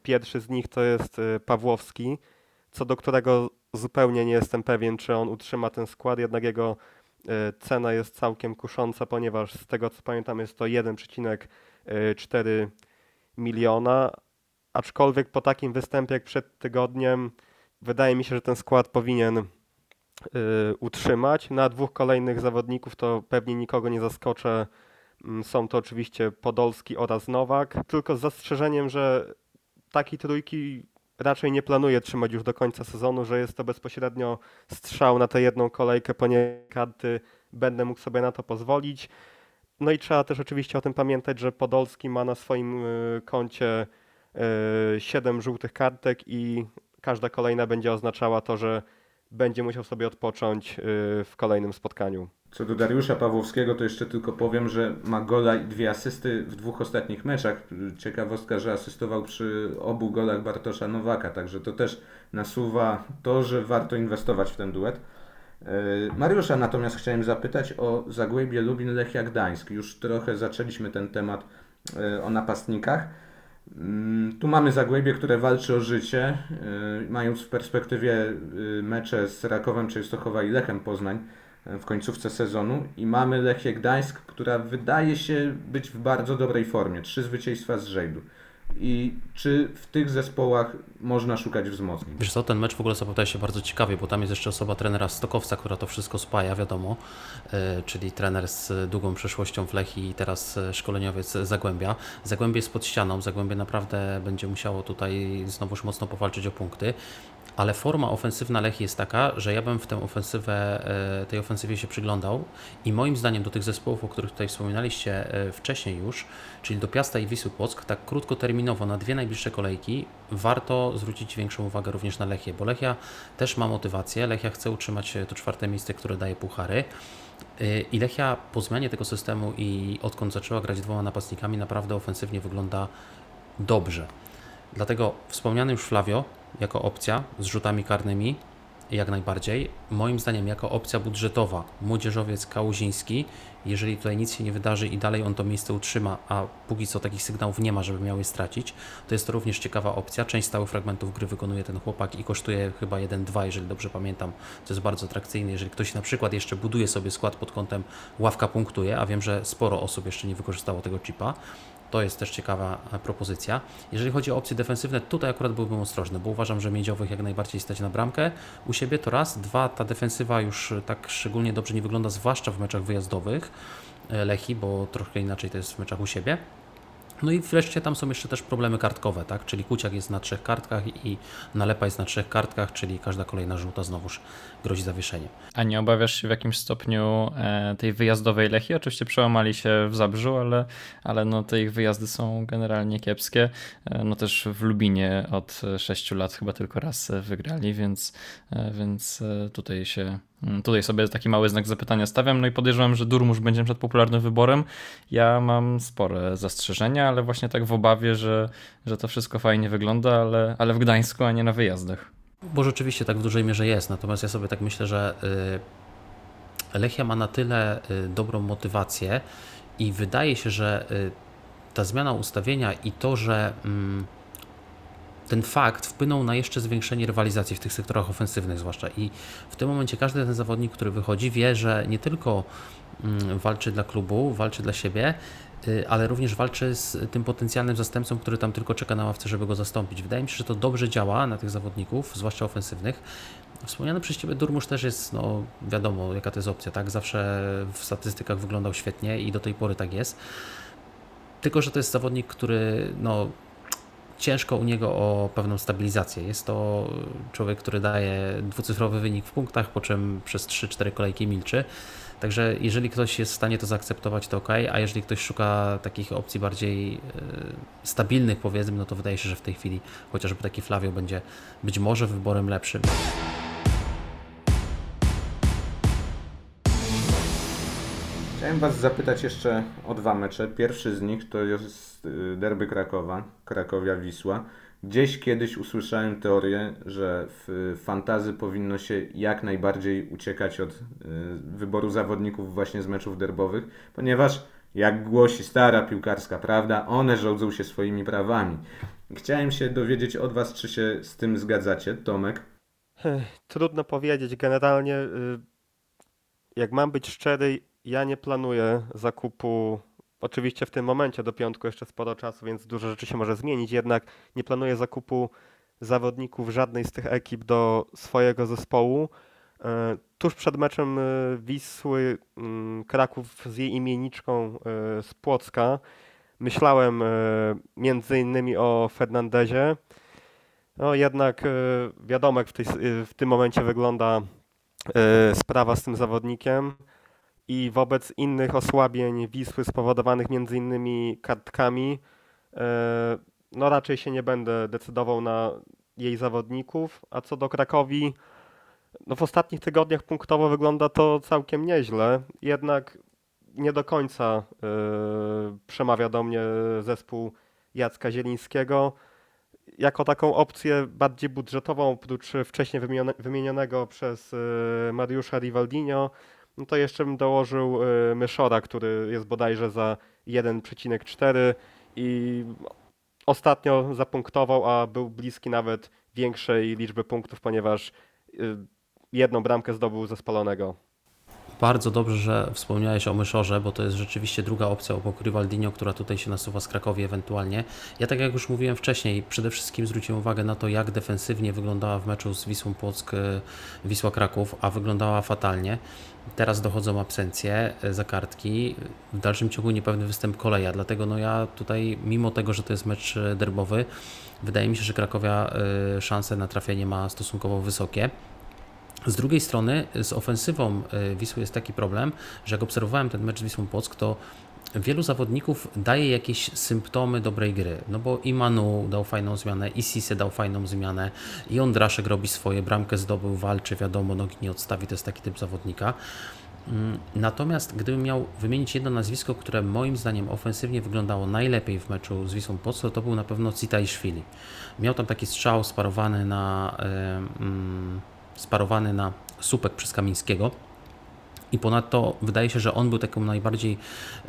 [SPEAKER 4] Pierwszy z nich to jest Pawłowski, co do którego zupełnie nie jestem pewien, czy on utrzyma ten skład, jednak jego cena jest całkiem kusząca, ponieważ z tego co pamiętam jest to 1,4 miliona, aczkolwiek po takim występie jak przed tygodniem wydaje mi się, że ten skład powinien utrzymać. Na dwóch kolejnych zawodników to pewnie nikogo nie zaskoczę. Mm, są to oczywiście Podolski oraz Nowak, tylko z zastrzeżeniem, że takiej trójki raczej nie planuję trzymać już do końca sezonu, że jest to bezpośrednio strzał na tę jedną kolejkę, ponieważ karty będę mógł sobie na to pozwolić. No i trzeba też oczywiście o tym pamiętać, że Podolski ma na swoim y, koncie 7 y, żółtych kartek i każda kolejna będzie oznaczała to, że będzie musiał sobie odpocząć y, w kolejnym spotkaniu.
[SPEAKER 1] Co do Dariusza Pawłowskiego, to jeszcze tylko powiem, że ma gola i dwie asysty w dwóch ostatnich meczach. Ciekawostka, że asystował przy obu golach Bartosza Nowaka, także to też nasuwa to, że warto inwestować w ten duet. E, Mariusza natomiast chciałem zapytać o Zagłębie Lubin Lechia Gdańsk. Już trochę zaczęliśmy ten temat e, o napastnikach. Mm, tu mamy Zagłębie, które walczy o życie, e, mając w perspektywie mecze z Rakowem Częstochowa i Lechem Poznań w końcówce sezonu i mamy Lechię Gdańsk, która wydaje się być w bardzo dobrej formie. Trzy zwycięstwa z rzędu i czy w tych zespołach można szukać wzmocnień?
[SPEAKER 3] Wiesz co, ten mecz w ogóle zapowiada się bardzo ciekawie, bo tam jest jeszcze osoba trenera Stokowca, która to wszystko spaja, wiadomo, yy, czyli trener z długą przeszłością w Lechii i teraz e, szkoleniowiec Zagłębia. Zagłębie jest pod ścianą, Zagłębie naprawdę będzie musiało tutaj znowuż mocno powalczyć o punkty ale forma ofensywna Lechii jest taka, że ja bym w tę ofensywę, e, tej ofensywie się przyglądał i moim zdaniem do tych zespołów, o których tutaj wspominaliście e, wcześniej już, czyli do Piasta i Wisły Płock, tak krótkoterminowo na dwie najbliższe kolejki warto zwrócić większą uwagę również na Lechię, bo Lechia też ma motywację, Lechia chce utrzymać to czwarte miejsce, które daje puchary. E, I Lechia po zmianie tego systemu i odkąd zaczęła grać dwoma napastnikami, naprawdę ofensywnie wygląda dobrze. Dlatego wspomniany już Flavio jako opcja z rzutami karnymi, jak najbardziej. Moim zdaniem, jako opcja budżetowa, młodzieżowiec Kałuziński, jeżeli tutaj nic się nie wydarzy i dalej on to miejsce utrzyma, a póki co takich sygnałów nie ma, żeby miał je stracić, to jest to również ciekawa opcja. Część stałych fragmentów gry wykonuje ten chłopak i kosztuje chyba 1-2, jeżeli dobrze pamiętam, co jest bardzo atrakcyjne. Jeżeli ktoś na przykład jeszcze buduje sobie skład pod kątem ławka punktuje, a wiem, że sporo osób jeszcze nie wykorzystało tego chipa, to jest też ciekawa e, propozycja. Jeżeli chodzi o opcje defensywne, tutaj akurat byłbym ostrożny, bo uważam, że miedziowych jak najbardziej stać na bramkę u siebie. To raz. Dwa, ta defensywa już e, tak szczególnie dobrze nie wygląda, zwłaszcza w meczach wyjazdowych e, Lechi, bo troszkę inaczej to jest w meczach u siebie. No i wreszcie tam są jeszcze też problemy kartkowe, tak? Czyli Kuciak jest na trzech kartkach i Nalepa jest na trzech kartkach, czyli każda kolejna żółta znowuż grozi zawieszeniem.
[SPEAKER 2] A nie obawiasz się w jakimś stopniu e, tej wyjazdowej Lechii? Oczywiście przełamali się w Zabrzu, ale, ale no te ich wyjazdy są generalnie kiepskie. E, no też w Lubinie od sześciu lat chyba tylko raz wygrali, więc, e, więc tutaj się Mm, tutaj sobie taki mały znak zapytania stawiam, no i podejrzewam, że Durmusz będzie przed popularnym wyborem. Ja mam spore zastrzeżenia, ale właśnie tak w obawie, że, że to wszystko fajnie wygląda, ale, ale w Gdańsku, a nie na wyjazdach.
[SPEAKER 3] Bo rzeczywiście tak w dużej mierze jest, natomiast ja sobie tak myślę, że y, Lechia ma na tyle y, dobrą motywację i wydaje się, że y, ta zmiana ustawienia i to, że mm, ten fakt wpłynął na jeszcze zwiększenie rywalizacji w tych sektorach ofensywnych zwłaszcza. I w tym momencie każdy ten zawodnik, który wychodzi wie, że nie tylko mm, walczy dla klubu, walczy dla siebie, ale również walczy z tym potencjalnym zastępcą, który tam tylko czeka na ławce, żeby go zastąpić. Wydaje mi się, że to dobrze działa na tych zawodników, zwłaszcza ofensywnych. Wspomniany przez Ciebie Durmusz też jest, no wiadomo jaka to jest opcja, tak? Zawsze w statystykach wyglądał świetnie i do tej pory tak jest. Tylko, że to jest zawodnik, który no, ciężko u niego o pewną stabilizację. Jest to człowiek, który daje dwucyfrowy wynik w punktach, po czym przez 3-4 kolejki milczy. Także jeżeli ktoś jest w stanie to zaakceptować, to ok, a jeżeli ktoś szuka takich opcji bardziej e, stabilnych, powiedzmy, no to wydaje się, że w tej chwili chociażby taki Flavio będzie być może wyborem lepszym.
[SPEAKER 1] Chciałem Was zapytać jeszcze o dwa mecze. Pierwszy z nich to jest y, derby Krakowa, Krakowia-Wisła. Gdzieś kiedyś usłyszałem teorię, że w fantazy powinno się jak najbardziej uciekać od y, wyboru zawodników właśnie z meczów derbowych, ponieważ jak głosi stara piłkarska prawda, one rządzą się swoimi prawami. Chciałem się dowiedzieć od Was, czy się z tym zgadzacie, Tomek?
[SPEAKER 4] Trudno powiedzieć. Generalnie, y, jak mam być szczery, ja nie planuję zakupu. Oczywiście w tym momencie do piątku jeszcze sporo czasu, więc dużo rzeczy się może zmienić. Jednak nie planuję zakupu zawodników żadnej z tych ekip do swojego zespołu. Y, tuż przed meczem y, Wisły mm, Kraków z jej imienniczką z Płocka myślałem między innymi o Fernandezie. No jednak wiadomo, jak w, tej, w tym momencie wygląda sprawa z tym zawodnikiem i wobec innych osłabień Wisły spowodowanych między innymi kartkami, e, no raczej się nie będę decydował na jej zawodników, a co do Krakowi, no w ostatnich tygodniach punktowo wygląda to całkiem nieźle, jednak nie do końca y, przemawia do mnie zespół Jacka Zielińskiego. Jako taką opcję bardziej budżetową, oprócz wcześniej wymienionego przez y, Mariusza Rivaldinho, no to jeszcze bym dołożył y, Myszora, który jest bodajże za 1,4 i ostatnio zapunktował, a był bliski nawet większej liczby punktów, ponieważ y, jedną bramkę zdobył ze spalonego.
[SPEAKER 3] Bardzo dobrze, że wspomniałeś o Myszorze, bo to jest rzeczywiście druga opcja obok Rivaldinho, która tutaj się nasuwa z Krakowi ewentualnie. Ja tak jak już mówiłem wcześniej, przede wszystkim zwróciłem uwagę na to, jak defensywnie wyglądała w meczu z Wisłą Płock y, Wisła Kraków, a wyglądała fatalnie. Teraz dochodzą absencje e, za kartki, w dalszym ciągu niepewny występ koleja, dlatego no ja tutaj, mimo tego, że to jest mecz e, derbowy, wydaje mi się, że Krakowia szanse na trafienie ma stosunkowo wysokie. Z drugiej strony z ofensywą Wisły jest taki problem, że jak obserwowałem ten mecz z Wisłą Płock, to wielu zawodników daje jakieś symptomy dobrej gry. No bo i Manu dał fajną zmianę, i Sise dał fajną zmianę, i Ondraszek robi swoje, bramkę zdobył, walczy, wiadomo, nogi nie odstawi, to jest taki typ zawodnika. Mm, natomiast gdybym miał wymienić jedno nazwisko, które moim zdaniem ofensywnie wyglądało najlepiej w meczu z Wisłą Płock, to był na pewno Szwili. Miał tam taki strzał sparowany na, yy, sparowany na słupek przez Kamińskiego i ponadto wydaje się, że on był taką najbardziej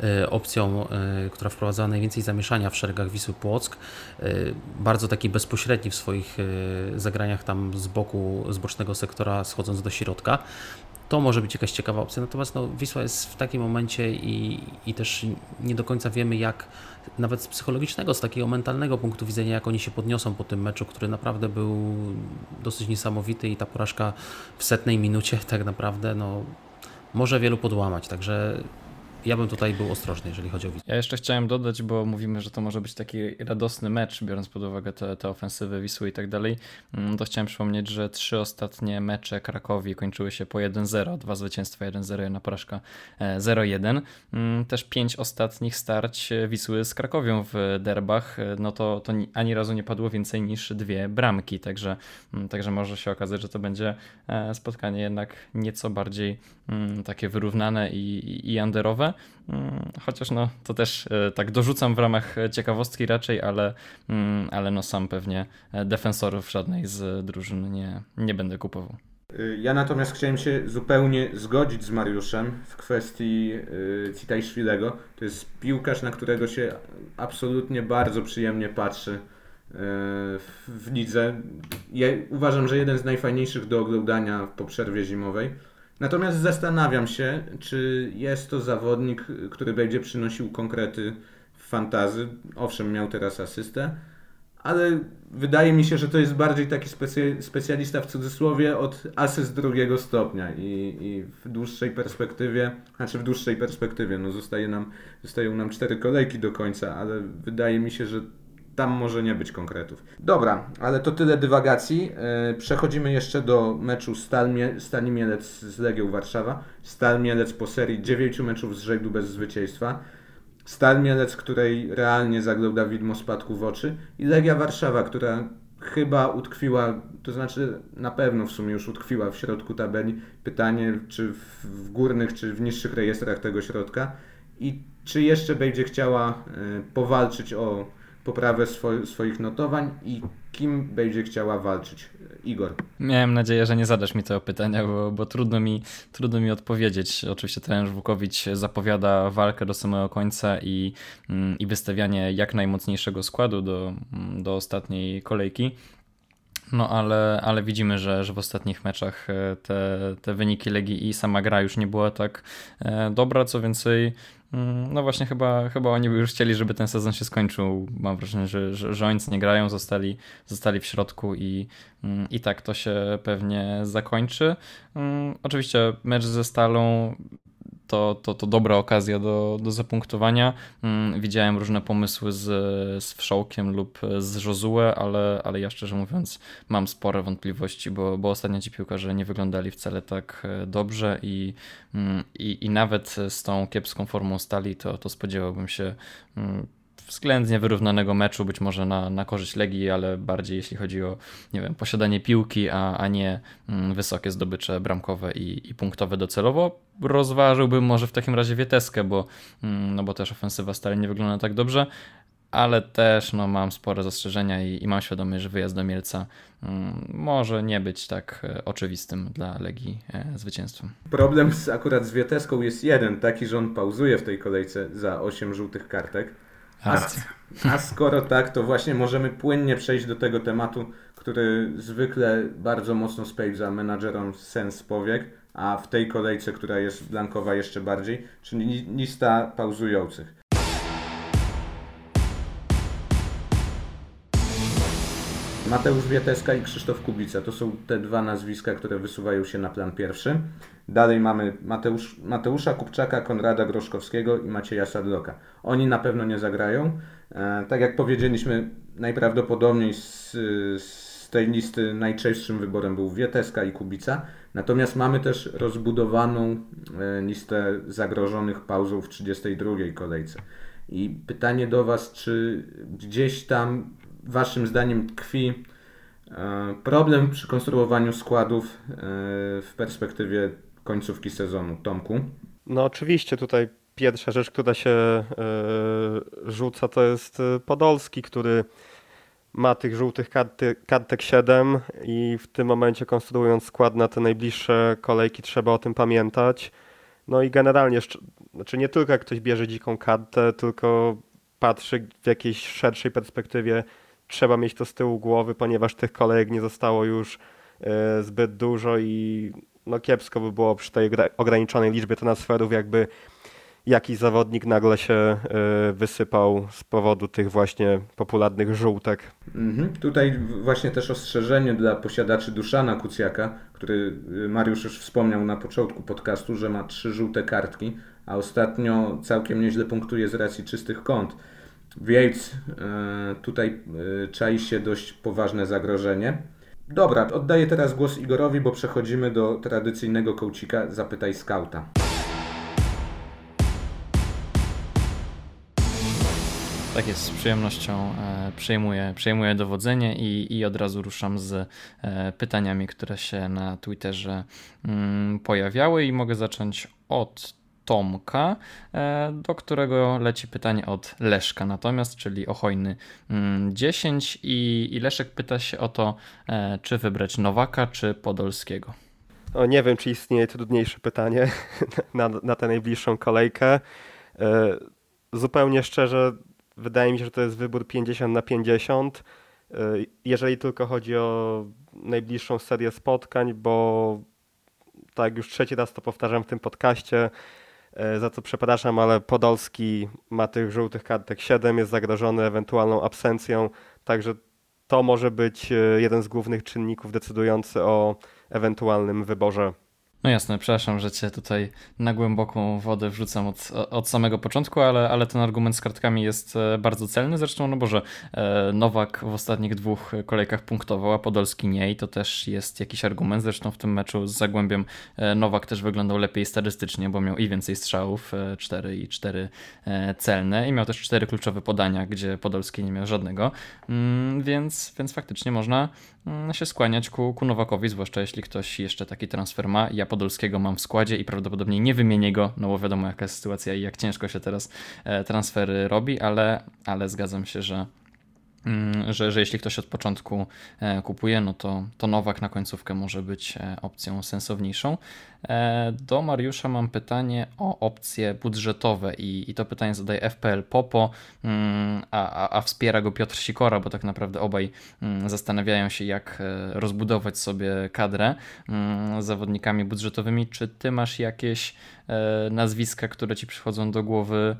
[SPEAKER 3] e, opcją, e, która wprowadzała najwięcej zamieszania w szeregach Wisły Płock. E, bardzo taki bezpośredni w swoich zagraniach tam z boku, z bocznego sektora schodząc do środka. To może być jakaś ciekawa opcja, natomiast no, Wisła jest w takim momencie i, i też nie do końca wiemy, jak nawet z psychologicznego, z takiego mentalnego punktu widzenia, jak oni się podniosą po tym meczu, który naprawdę był dosyć niesamowity i ta porażka w setnej minucie [LAUGHS] tak naprawdę no, może wielu podłamać, także ja bym tutaj był ostrożny, jeżeli chodzi o widzów.
[SPEAKER 2] Ja jeszcze chciałem dodać, bo mówimy, że to może być taki radosny mecz, biorąc pod uwagę te, te ofensywy Wisły i tak dalej. Mm, to chciałem przypomnieć, że trzy ostatnie mecze Krakowi kończyły się po 1-0, dwa zwycięstwa 1-0, jedna porażka 0-1. E, mm, też pięć ostatnich starć Wisły z Krakowią w derbach, e, no to, to ani razu nie padło więcej niż dwie bramki, także, mm, także może się okazać, że to będzie e, spotkanie jednak nieco bardziej takie wyrównane i, i underowe. Mm, chociaż no, to też e, tak dorzucam w ramach ciekawostki raczej, ale, mm, ale no sam pewnie e, defensorów żadnej z drużyn nie, nie będę kupował.
[SPEAKER 1] Y, ja natomiast chciałem się zupełnie zgodzić z Mariuszem w kwestii Citajszwilego. To jest piłkarz, na którego się absolutnie bardzo przyjemnie patrzy y, w lidze. Ja uważam, że jeden z najfajniejszych do oglądania po przerwie zimowej. Natomiast zastanawiam się, czy jest to zawodnik, który będzie przynosił konkrety w fantazy. Owszem, miał teraz asystę, ale wydaje mi się, że to jest bardziej taki specjalista w cudzysłowie od asyst drugiego stopnia i, i, w dłuższej perspektywie, znaczy w dłuższej perspektywie, no zostaje nam, zostają nam cztery kolejki do końca, ale wydaje mi się, że tam może nie być konkretów. Dobra, ale to tyle dywagacji. E, przechodzimy jeszcze do meczu Stal, Mielec z Legią Warszawa. Stal Mielec po serii 9 meczów z rzędu bez zwycięstwa. Stal Mielec, której realnie zagląda widmo spadku w oczy i Legia Warszawa, która chyba utkwiła, to znaczy na pewno w sumie już utkwiła w środku tabeli. Pytanie, czy w górnych, czy w niższych rejestrach tego środka i czy jeszcze będzie chciała e, powalczyć o poprawę swo swoich notowań i kim będzie chciała walczyć? Igor.
[SPEAKER 2] Miałem nadzieję, że nie zadasz mi tego pytania, bo, bo trudno, mi, trudno mi odpowiedzieć. Oczywiście trener Żwukowicz zapowiada walkę do samego końca i, mm, i wystawianie jak najmocniejszego składu do, do ostatniej kolejki. No ale, ale widzimy, że, że w ostatnich meczach e, te, te wyniki Legii i sama gra już nie była tak e, dobra. Co więcej, mm, no właśnie chyba, chyba oni by już chcieli, żeby ten sezon się skończył. Mam wrażenie, że, że, że oni nie grają, zostali, zostali w środku i, mm, i tak to się pewnie zakończy. Mm, oczywiście mecz ze Stalą to, to, to dobra okazja do, do zapunktowania. Mm, widziałem różne pomysły z, z Wszołkiem lub z Josue, ale, ale ja szczerze mówiąc mam spore wątpliwości, bo, bo ostatnio ci piłkarze nie wyglądali wcale tak e, dobrze i, mm, i, i nawet z tą kiepską formą stali, to, to spodziewałbym się mm, względnie wyrównanego meczu, być może na, na korzyść Legii, ale bardziej jeśli chodzi o nie wiem, posiadanie piłki, a, a nie mm, wysokie zdobycze bramkowe i, i punktowe docelowo. Rozważyłbym może w takim razie Wieteskę, bo, mm, no bo też ofensywa stale nie wygląda tak dobrze, ale też no, mam spore zastrzeżenia i, i mam świadomość, że wyjazd do Mielca mm, może nie być tak e, oczywistym dla Legii e, zwycięstwem.
[SPEAKER 1] Problem z, akurat z Wieteską jest jeden, taki, że on pauzuje w tej kolejce za 8 żółtych kartek. A, a skoro tak, to właśnie możemy płynnie przejść do tego tematu, który zwykle bardzo mocno spędza menadżerom sens powiek, a w tej kolejce, która jest blankowa jeszcze bardziej, czyli lista pauzujących. Mateusz Wieteska i Krzysztof Kubica to są te dwa nazwiska, które wysuwają się na plan pierwszy. Dalej mamy Mateusz, Mateusza Kupczaka, Konrada Groszkowskiego i Macieja Sadloka. Oni na pewno nie zagrają. E, tak jak powiedzieliśmy, najprawdopodobniej z, z tej listy najczęstszym wyborem był Wieteska i Kubica. Natomiast mamy też rozbudowaną e, listę zagrożonych pauzą w 32 kolejce. I pytanie do Was, czy gdzieś tam Waszym zdaniem tkwi e, problem przy konstruowaniu składów w perspektywie końcówki sezonu. Tomku?
[SPEAKER 4] No oczywiście tutaj pierwsza rzecz, która się yy, rzuca, to jest e, Podolski, który ma tych żółtych karty, kartek 7 i w tym momencie konstruując skład na te najbliższe kolejki trzeba o tym pamiętać. No i generalnie, znaczy nie tylko jak ktoś bierze dziką kartę, tylko patrzy w jakiejś szerszej perspektywie, trzeba mieć to z tyłu głowy, ponieważ tych kolejek nie zostało już yy, zbyt dużo i no kiepsko by było przy tej ograniczonej liczbie transferów, jakby jakiś zawodnik nagle się e, wysypał z powodu tych właśnie popularnych żółtek.
[SPEAKER 1] Mhm. Tutaj właśnie też ostrzeżenie dla posiadaczy Duszana Kucjaka, który e, Mariusz już wspomniał na początku podcastu, że ma trzy żółte kartki, a ostatnio całkiem nieźle punktuje z racji czystych kąt. Więc e, tutaj czai się dość poważne zagrożenie. Dobra, oddaję teraz głos Igorowi, bo przechodzimy do tradycyjnego kołcika Zapytaj Skauta.
[SPEAKER 2] Tak jest, z przyjemnością e, przejmuję, przejmuję dowodzenie i, i od razu ruszam z e, pytaniami, które się na Twitterze mm, pojawiały i mogę zacząć od Tomka, e, do którego leci pytanie od Leszka natomiast, czyli o hojny 10 mm, i, i Leszek pyta się o to, e, czy wybrać Nowaka, czy Podolskiego.
[SPEAKER 4] O, nie wiem, czy istnieje trudniejsze pytanie [LAUGHS] na, na tę najbliższą kolejkę. E, zupełnie szczerze, wydaje mi się, że to jest wybór 50 na 50, jeżeli tylko chodzi o najbliższą serię spotkań, bo tak już trzeci raz to powtarzam w tym podcaście, za co przepraszam, ale Podolski ma tych żółtych kartek 7, jest zagrożony ewentualną absencją, także to może być e, jeden z głównych czynników decydujący o ewentualnym wyborze
[SPEAKER 2] no jasne, przepraszam, że cię tutaj na głęboką wodę wrzucam od, od samego początku, ale, ale ten argument z kartkami jest e, bardzo celny. Zresztą, no Boże, e, Nowak w ostatnich dwóch kolejkach punktował, a Podolski nie i to też jest jakiś argument. Zresztą w tym meczu z Zagłębiem e, Nowak też wyglądał lepiej statystycznie, bo miał i więcej strzałów, 4 i 4 celne i miał też cztery kluczowe podania, gdzie Podolski nie miał żadnego, mm, więc, więc faktycznie można mm, się skłaniać ku, ku Nowakowi, zwłaszcza jeśli ktoś jeszcze taki transfer ma. Ja Podolskiego mam w składzie i prawdopodobnie nie wymienię go, no bo wiadomo jaka jest sytuacja i jak ciężko się teraz e, transfery robi, ale, ale zgadzam się, że że, że jeśli ktoś od początku e, kupuje, no to, to Nowak na końcówkę może być e, opcją sensowniejszą. E, do Mariusza mam pytanie o opcje budżetowe i, i to pytanie zadaje FPL Popo, mm, a, a, a wspiera go Piotr Sikora, bo tak naprawdę obaj mm, zastanawiają się, jak rozbudować sobie kadrę z zawodnikami budżetowymi. Czy ty masz jakieś nazwiska, które ci przychodzą do głowy,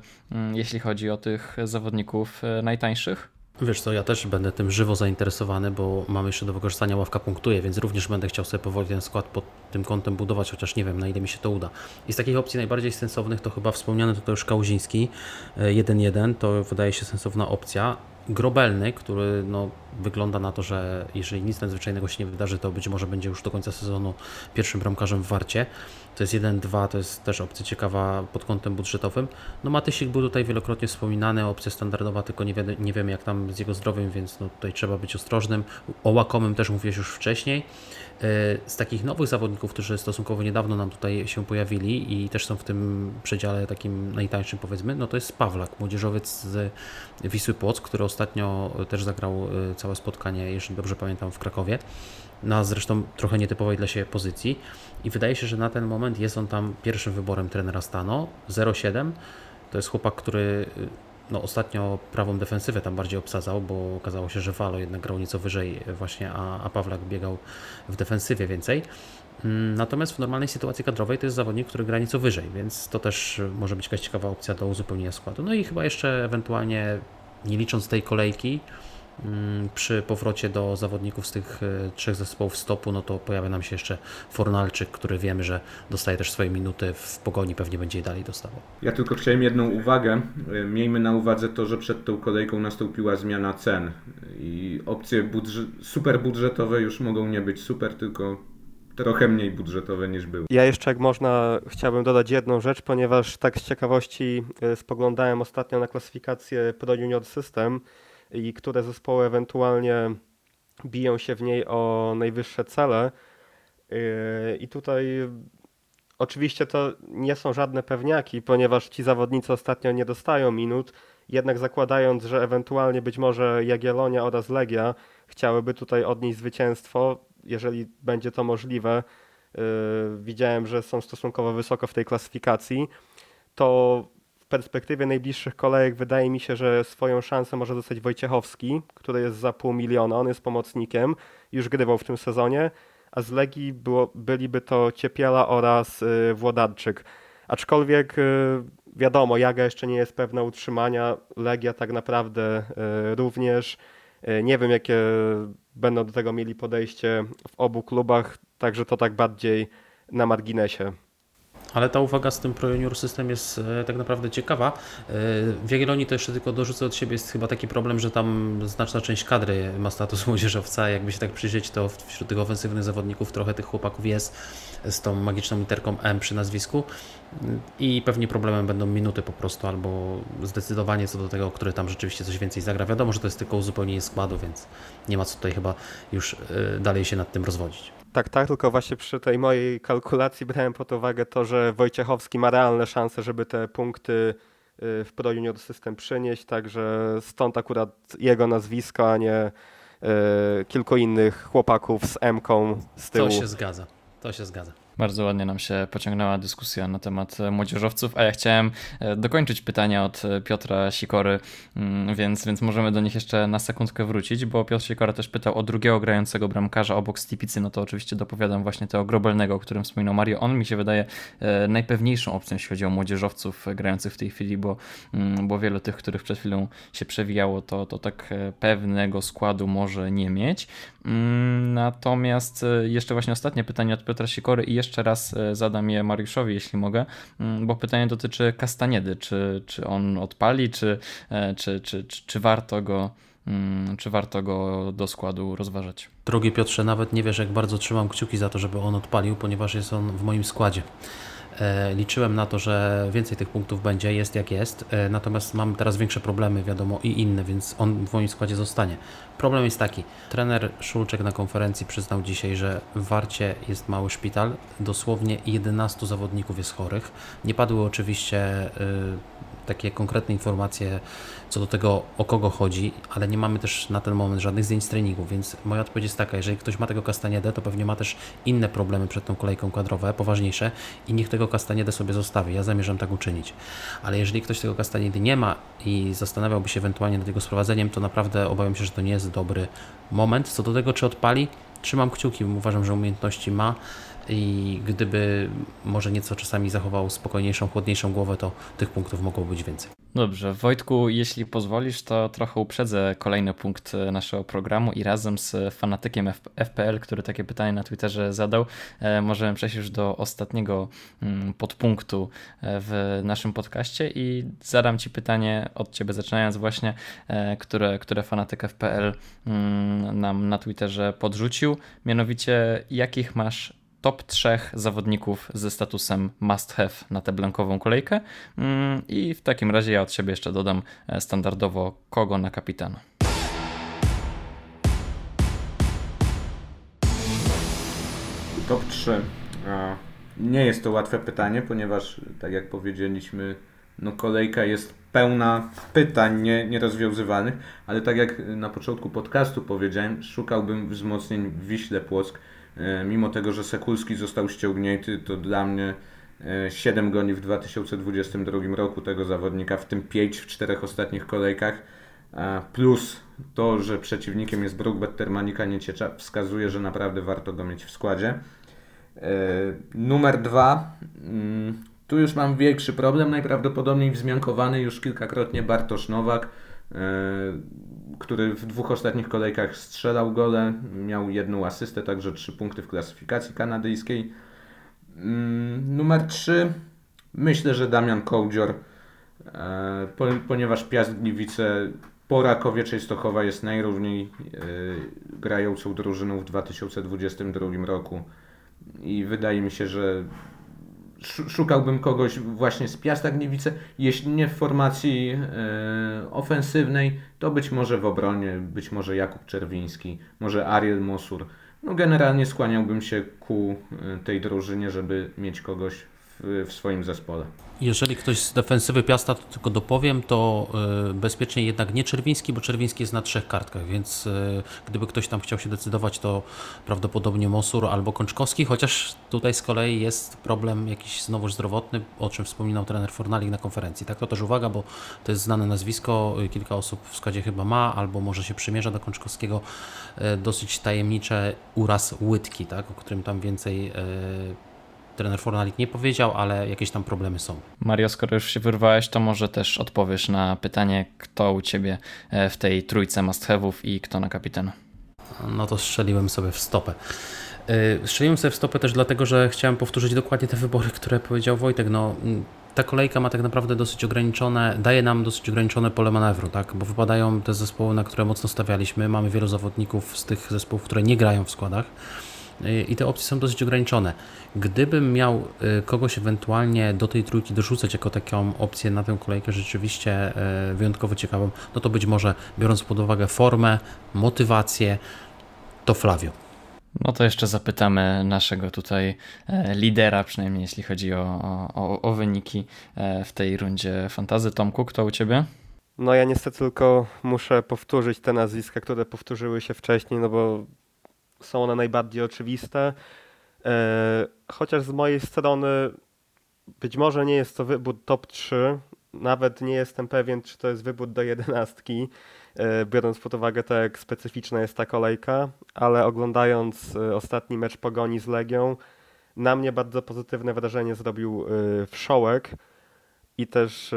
[SPEAKER 2] jeśli chodzi o tych zawodników najtańszych?
[SPEAKER 3] Wiesz co, ja też będę tym żywo zainteresowany, bo mam jeszcze do wykorzystania ławka punktuje, więc również będę chciał sobie powoli ten skład pod tym kątem budować, chociaż nie wiem na ile mi się to uda. I z takich opcji najbardziej sensownych to chyba wspomniany tutaj już Kałuziński 1-1, e, to wydaje się sensowna opcja. Grobelny, który no, wygląda na to, że jeżeli nic nadzwyczajnego się nie wydarzy, to być może będzie już do końca sezonu pierwszym bramkarzem w Warcie. To jest 1-2, to jest też opcja ciekawa pod kątem budżetowym. No Matysik był tutaj wielokrotnie wspominany, opcja standardowa, tylko nie, wie, nie wiem jak tam z jego zdrowiem, więc no tutaj trzeba być ostrożnym. O Łakomym też mówiłeś już wcześniej. E, z takich nowych zawodników, którzy stosunkowo niedawno nam tutaj się pojawili i też są w tym przedziale takim najtańszym powiedzmy, no to jest Pawlak, młodzieżowiec z Wisły Płock, który ostatnio też zagrał e, całe spotkanie, jeżeli dobrze pamiętam, w Krakowie, na zresztą trochę nietypowej dla siebie pozycji. I wydaje się, że na ten moment jest on tam pierwszym wyborem trenera Stano, 0,7 to jest chłopak, który no, ostatnio prawą defensywę tam bardziej obsadzał, bo okazało się, że Walo jednak grał nieco wyżej właśnie, a, a Pawlak biegał w defensywie więcej. Mm, natomiast w normalnej sytuacji kadrowej to jest zawodnik, który gra nieco wyżej, więc to też może być jakaś ciekawa opcja do uzupełnienia składu. No i chyba jeszcze ewentualnie, nie licząc tej kolejki, przy powrocie do zawodników z tych e, trzech zespołów stopu, no to pojawia nam się jeszcze Fornalczyk, który wiemy, że dostaje też swoje minuty w pogoni, pewnie będzie je dalej dostawał.
[SPEAKER 1] Ja tylko chciałem jedną uwagę. E, miejmy na uwadze to, że przed tą kolejką nastąpiła zmiana cen i opcje budżet, super budżetowe już mogą nie być super, tylko trochę mniej budżetowe niż były.
[SPEAKER 4] Ja jeszcze, jak można, chciałbym dodać jedną rzecz, ponieważ tak z ciekawości e, spoglądałem ostatnio na klasyfikację Pro Junior System i które zespoły ewentualnie biją się w niej o najwyższe cele. Yy, I tutaj oczywiście to nie są żadne pewniaki, ponieważ ci zawodnicy ostatnio nie dostają minut, jednak zakładając, że ewentualnie być może Jagiellonia oraz Legia chciałyby tutaj odnieść zwycięstwo, jeżeli będzie to możliwe, yy, widziałem, że są stosunkowo wysoko w tej klasyfikacji, to perspektywie najbliższych kolejek wydaje mi się, że swoją szansę może dostać Wojciechowski, który jest za pół miliona, on jest pomocnikiem, już grywał w tym sezonie, a z Legii było, byliby to Ciepiela oraz y, Włodarczyk. Aczkolwiek y, wiadomo, Jaga jeszcze nie jest pewna utrzymania, Legia tak naprawdę y, również. Nie wiem, jakie będą do tego mieli podejście w obu klubach, także to tak bardziej na marginesie.
[SPEAKER 3] Ale ta uwaga z tym Pro Junior System jest e, tak naprawdę ciekawa. E, w Jagiellonii to jeszcze tylko dorzucę od siebie, jest chyba taki problem, że tam znaczna część kadry ma status [LAUGHS] młodzieżowca. Jakby się tak przyjrzeć, to wśród tych ofensywnych zawodników trochę tych chłopaków jest z tą magiczną literką M przy nazwisku i pewnie problemem będą minuty po prostu, albo zdecydowanie co do tego, który tam rzeczywiście coś więcej zagra. Wiadomo, że to jest tylko uzupełnienie składu, więc nie ma co tutaj chyba już e, dalej się nad tym rozwodzić.
[SPEAKER 4] Tak, tak, tylko właśnie przy tej mojej kalkulacji brałem pod uwagę to, że Wojciechowski ma realne szanse, żeby te punkty y, w Pro Junior System przynieść, także stąd akurat jego nazwisko, a nie y, kilku innych chłopaków z M-ką z tyłu.
[SPEAKER 3] To się zgadza, to się zgadza.
[SPEAKER 2] Bardzo ładnie nam się pociągnęła dyskusja na temat e, młodzieżowców, a ja chciałem e, dokończyć pytania od e, Piotra Sikory, mm, więc, więc możemy do nich jeszcze na sekundkę wrócić, bo Piotr Sikora też pytał o drugiego grającego bramkarza obok Stipicy, no to oczywiście dopowiadam właśnie tego Grobelnego, o którym wspominał Mario. On mi się wydaje najpewniejszą opcją, jeśli chodzi o młodzieżowców grających w tej chwili, bo, mm, bo wielu tych, których przed chwilą się przewijało, to, to tak pewnego składu może nie mieć. Mm, natomiast jeszcze właśnie ostatnie pytanie od Piotra Sikory i jeszcze raz e, zadam je Mariuszowi, jeśli mogę, mm, bo pytanie dotyczy Kastaniedy. Czy, czy on odpali, czy, e, czy, czy, czy, czy warto go mm, czy warto go do składu rozważać?
[SPEAKER 3] Drogi Piotrze, nawet nie wiesz, jak bardzo trzymam kciuki za to, żeby on odpalił, ponieważ jest on w moim składzie. E, liczyłem na to, że więcej tych punktów będzie, jest jak jest, e, natomiast mam teraz większe problemy, wiadomo, i inne, więc on w moim składzie zostanie. Problem jest taki, trener Szulczek na konferencji przyznał dzisiaj, że w Warcie jest mały szpital, dosłownie 11 zawodników jest chorych. Nie padły oczywiście y, takie konkretne informacje co do tego, o kogo chodzi, ale nie mamy też na ten moment żadnych zdjęć z treningu, więc moja odpowiedź jest taka, jeżeli ktoś ma tego Castaniedę, to pewnie ma też inne problemy przed tą kolejką kadrowe, poważniejsze i niech tego Castaniedę sobie zostawi. Ja zamierzam tak uczynić. Ale jeżeli ktoś tego Castaniedy nie ma i zastanawiałby się ewentualnie nad jego sprowadzeniem, to naprawdę obawiam się, że to nie jest dobry moment. Co do tego, czy odpali, trzymam kciuki, uważam, że umiejętności ma i gdyby może nieco czasami zachował spokojniejszą, chłodniejszą głowę, to tych punktów mogło być więcej.
[SPEAKER 2] Dobrze, Wojtku, jeśli pozwolisz, to trochę uprzedzę kolejny punkt naszego programu i razem z fanatykiem FPL, który takie pytanie na Twitterze zadał, e, możemy przejść już do ostatniego mm, podpunktu e, w naszym podcaście i zadam Ci pytanie od Ciebie, zaczynając właśnie, e, które, które fanatyk FPL mm, nam na Twitterze podrzucił, mianowicie jakich masz top trzech zawodników ze statusem must have na tę blankową kolejkę. Mm, I w takim razie ja od siebie jeszcze dodam e, standardowo kogo na kapitana.
[SPEAKER 1] Top 3. Nie jest to łatwe pytanie, ponieważ tak jak powiedzieliśmy, no kolejka jest pełna pytań nie, nierozwiązywanych, ale tak jak na początku podcastu powiedziałem, szukałbym wzmocnień Wiśle Płock mimo tego, że Sekulski został ściągnięty, to dla mnie 7 e, goni w 2022 roku tego zawodnika, w tym 5 w czterech ostatnich kolejkach. Plus to, że przeciwnikiem jest Brookbet Termanika Nieciecza, wskazuje, że naprawdę warto go mieć w składzie. E, numer dwa. Mm, tu już mam większy problem, najprawdopodobniej wzmiankowany już kilkakrotnie Bartosz Nowak który w dwóch ostatnich kolejkach strzelał gole, miał jedną asystę, także trzy punkty w klasyfikacji kanadyjskiej. Mm, numer 3. Myślę, że Damian Kołdzior, e, ponieważ Piast Gliwice po Rakowie Częstochowa jest najrówniej e, grającą drużyną w 2022 roku i wydaje mi się, że szukałbym kogoś właśnie z Piasta Gliwice. Jeśli nie w formacji e, ofensywnej, to być może w obronie, być może Jakub Czerwiński, może Ariel Mosur. No generalnie skłaniałbym się ku e, tej drużynie, żeby mieć kogoś w, swoim zespole.
[SPEAKER 3] Jeżeli ktoś z defensywy Piasta, to tylko dopowiem, to y, bezpiecznie jednak nie Czerwiński, bo Czerwiński jest na trzech kartkach, więc y, gdyby ktoś tam chciał się decydować, to prawdopodobnie Mosur albo Kączkowski, chociaż tutaj z kolei jest problem jakiś znowuż zdrowotny, o czym wspominał trener Fornalik na konferencji. Tak to też uwaga, bo to jest znane nazwisko, y, kilka osób w składzie chyba ma, albo może się przymierza do Kączkowskiego. Dosyć tajemnicze uraz łydki, tak, o którym tam więcej trener Fornalik nie powiedział, ale jakieś tam problemy są.
[SPEAKER 2] Mario, skoro już się wyrwałeś, to może też odpowiesz na pytanie, kto u Ciebie e, w tej trójce must i kto na kapitana.
[SPEAKER 3] No to strzeliłem sobie w stopę. E, strzeliłem sobie w stopę też dlatego, że chciałem powtórzyć dokładnie te wybory, które powiedział Wojtek. No, ta kolejka ma tak naprawdę dosyć ograniczone, daje nam dosyć ograniczone pole manewru, tak? bo wypadają te zespoły, na które mocno stawialiśmy. Mamy wielu zawodników z tych zespołów, które nie grają w składach i te opcje są dosyć ograniczone. Gdybym miał y, kogoś ewentualnie do tej trójki dorzucać jako taką opcję na tę kolejkę rzeczywiście y, wyjątkowo ciekawą, no to być może biorąc pod uwagę formę, motywację, to Flavio.
[SPEAKER 2] No to jeszcze zapytamy naszego tutaj e, lidera, przynajmniej jeśli chodzi o, o, o wyniki e, w tej rundzie fantazy. Tomku, kto u Ciebie?
[SPEAKER 4] No ja niestety tylko muszę powtórzyć te nazwiska, które powtórzyły się wcześniej, no bo są one najbardziej oczywiste. E, chociaż z mojej strony być może nie jest to wybór top 3, nawet nie jestem pewien, czy to jest wybór do jedenastki, e, biorąc pod uwagę to, jak specyficzna jest ta kolejka, ale oglądając e, ostatni mecz Pogoni z Legią, na mnie bardzo pozytywne wrażenie zrobił Wszołek i też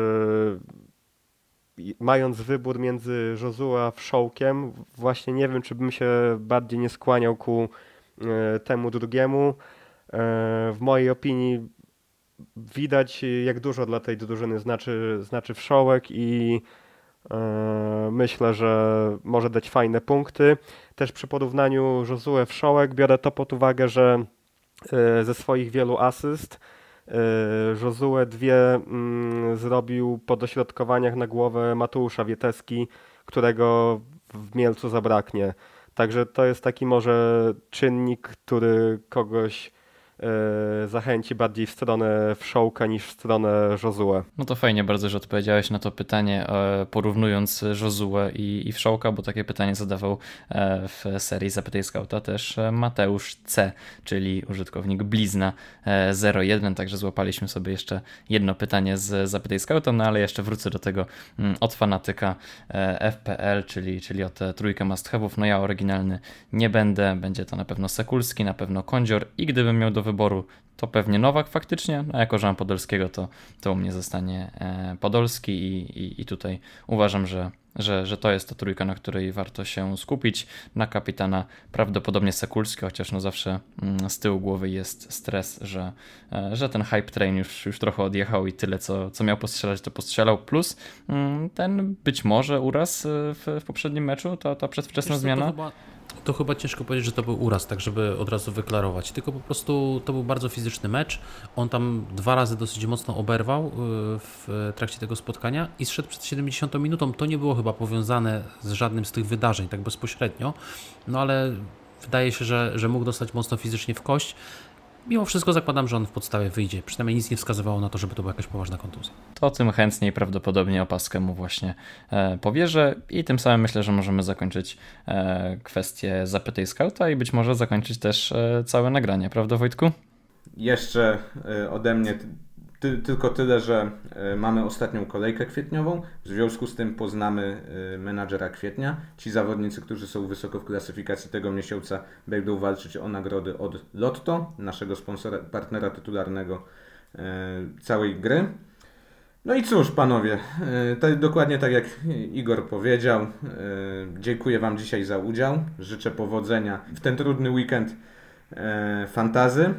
[SPEAKER 4] mając wybór między Josua a Wszołkiem, właśnie nie wiem, czy bym się bardziej nie skłaniał ku e, temu drugiemu. E, w mojej opinii widać, jak dużo dla tej drużyny znaczy, znaczy Wszołek i e, myślę, że może dać fajne punkty. Też przy porównaniu Josue Wszołek biorę to pod uwagę, że ze swoich wielu asyst Josue dwie mm, zrobił po dośrodkowaniach na głowę Mateusza Wieteski, którego w Mielcu zabraknie. Także to jest taki może czynnik, który kogoś e, zachęci bardziej w stronę Wszołka niż w stronę Josue.
[SPEAKER 2] No to fajnie bardzo, że odpowiedziałeś na to pytanie, e, porównując Josue i, i Wszołka, bo takie pytanie zadawał e, w serii Zapytaj Skauta też e, Mateusz C., czyli użytkownik Blizna 01, także złapaliśmy sobie jeszcze jedno pytanie z Zapytaj Skauta, no ale jeszcze wrócę do tego mm, od fanatyka FPL, czyli, czyli od trójkę must have'ów. No ja oryginalny nie będę, będzie to na pewno Sekulski, na pewno Kondzior i gdybym miał do wyboru to pewnie Nowak faktycznie, a jako że mam Podolskiego, to, to u mnie zostanie e, Podolski i, i, i tutaj uważam, że, że, że to jest ta trójka, na której warto się skupić. Na kapitana prawdopodobnie Sekulski, chociaż no zawsze mm, z tyłu głowy jest stres, że, e, że ten hype train już, już trochę odjechał i tyle, co, co miał postrzelać, to postrzelał. Plus mm, ten być może uraz e, w, w poprzednim meczu, ta, ta przedwczesna
[SPEAKER 3] Wiesz,
[SPEAKER 2] zmiana.
[SPEAKER 3] To chyba, to chyba ciężko powiedzieć, że to był uraz, tak żeby od razu wyklarować. Tylko po prostu to był bardzo fizyczny mecz. On tam dwa razy dosyć mocno oberwał y, w trakcie tego spotkania i zszedł przed 70 minutą. To nie było chyba powiązane z żadnym z tych wydarzeń tak bezpośrednio, no ale wydaje się, że, że mógł dostać mocno fizycznie w kość. Mimo wszystko zakładam, że on w podstawie wyjdzie. Przynajmniej nic nie wskazywało na to, żeby to była jakaś poważna kontuzja.
[SPEAKER 2] To tym chętniej prawdopodobnie opaskę mu właśnie e, powierzę i tym samym myślę, że możemy zakończyć e, kwestię Zapytaj Scouta i być może zakończyć też e, całe nagranie, prawda Wojtku?
[SPEAKER 1] Jeszcze ode mnie ty, tylko tyle, że y, mamy ostatnią kolejkę kwietniową. W związku z tym poznamy y, menadżera kwietnia. Ci zawodnicy, którzy są wysoko w klasyfikacji tego miesiąca, będą walczyć o nagrody od Lotto, naszego sponsora, partnera tytularnego y, całej gry. No i cóż, panowie, tak, dokładnie tak jak Igor powiedział, dziękuję Wam dzisiaj za udział. Życzę powodzenia w ten trudny weekend fantazy.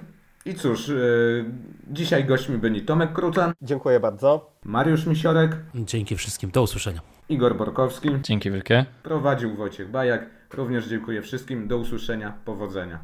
[SPEAKER 1] I cóż, yy, dzisiaj gośćmi byli Tomek Krucan.
[SPEAKER 4] Dziękuję bardzo.
[SPEAKER 1] Mariusz Misiorek.
[SPEAKER 3] Dzięki wszystkim. Do usłyszenia.
[SPEAKER 1] Igor Borkowski.
[SPEAKER 2] Dzięki wielkie.
[SPEAKER 1] Prowadził Wojciech Bajak. Również dziękuję wszystkim. Do usłyszenia. Powodzenia.